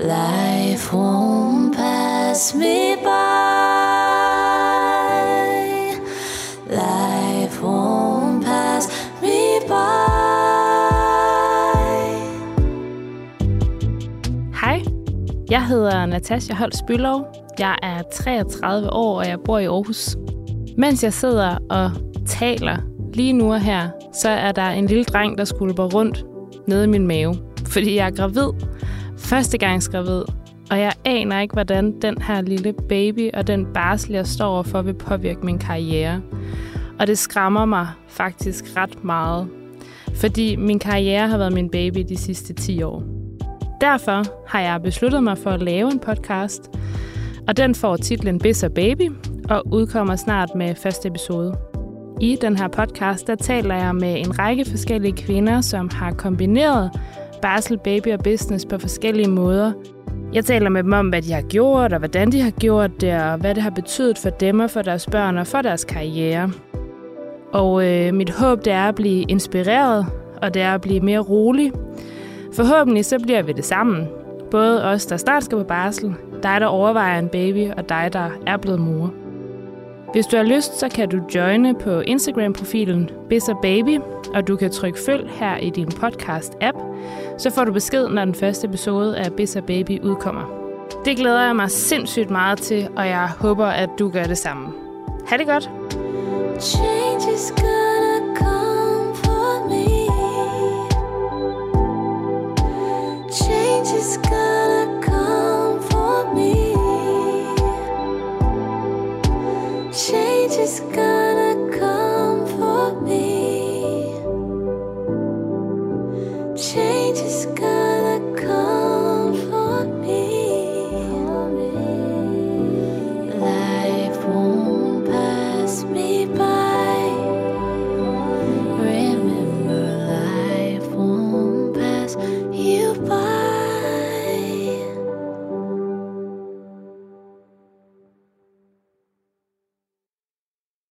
Life won't pass me by. Life won't pass me by. Hej, jeg hedder Natasha Holst Bylov. Jeg er 33 år, og jeg bor i Aarhus. Mens jeg sidder og taler lige nu og her, så er der en lille dreng, der skulper rundt nede i min mave, fordi jeg er gravid. Førstegangsgravid. Og jeg aner ikke, hvordan den her lille baby og den barsel, jeg står overfor, vil påvirke min karriere. Og det skræmmer mig faktisk ret meget. Fordi min karriere har været min baby de sidste 10 år. Derfor har jeg besluttet mig for at lave en podcast, og den får titlen Biss og Baby og udkommer snart med første episode. I den her podcast, der taler jeg med en række forskellige kvinder, som har kombineret barsel, baby og business på forskellige måder. Jeg taler med dem om, hvad de har gjort, og hvordan de har gjort det, og hvad det har betydet for dem og for deres børn og for deres karriere. Og øh, mit håb det er at blive inspireret, og det er at blive mere rolig. Forhåbentlig så bliver vi det sammen. Både os, der snart skal på barsel, dig, der overvejer en baby, og dig, der er blevet mor. Hvis du har lyst, så kan du joine på Instagram-profilen Baby, og du kan trykke følg her i din podcast-app, så får du besked, når den første episode af Bissa Baby udkommer. Det glæder jeg mig sindssygt meget til, og jeg håber, at du gør det samme. Ha' det godt! Change is gonna come for me. Change is come for me. Change is come. you by.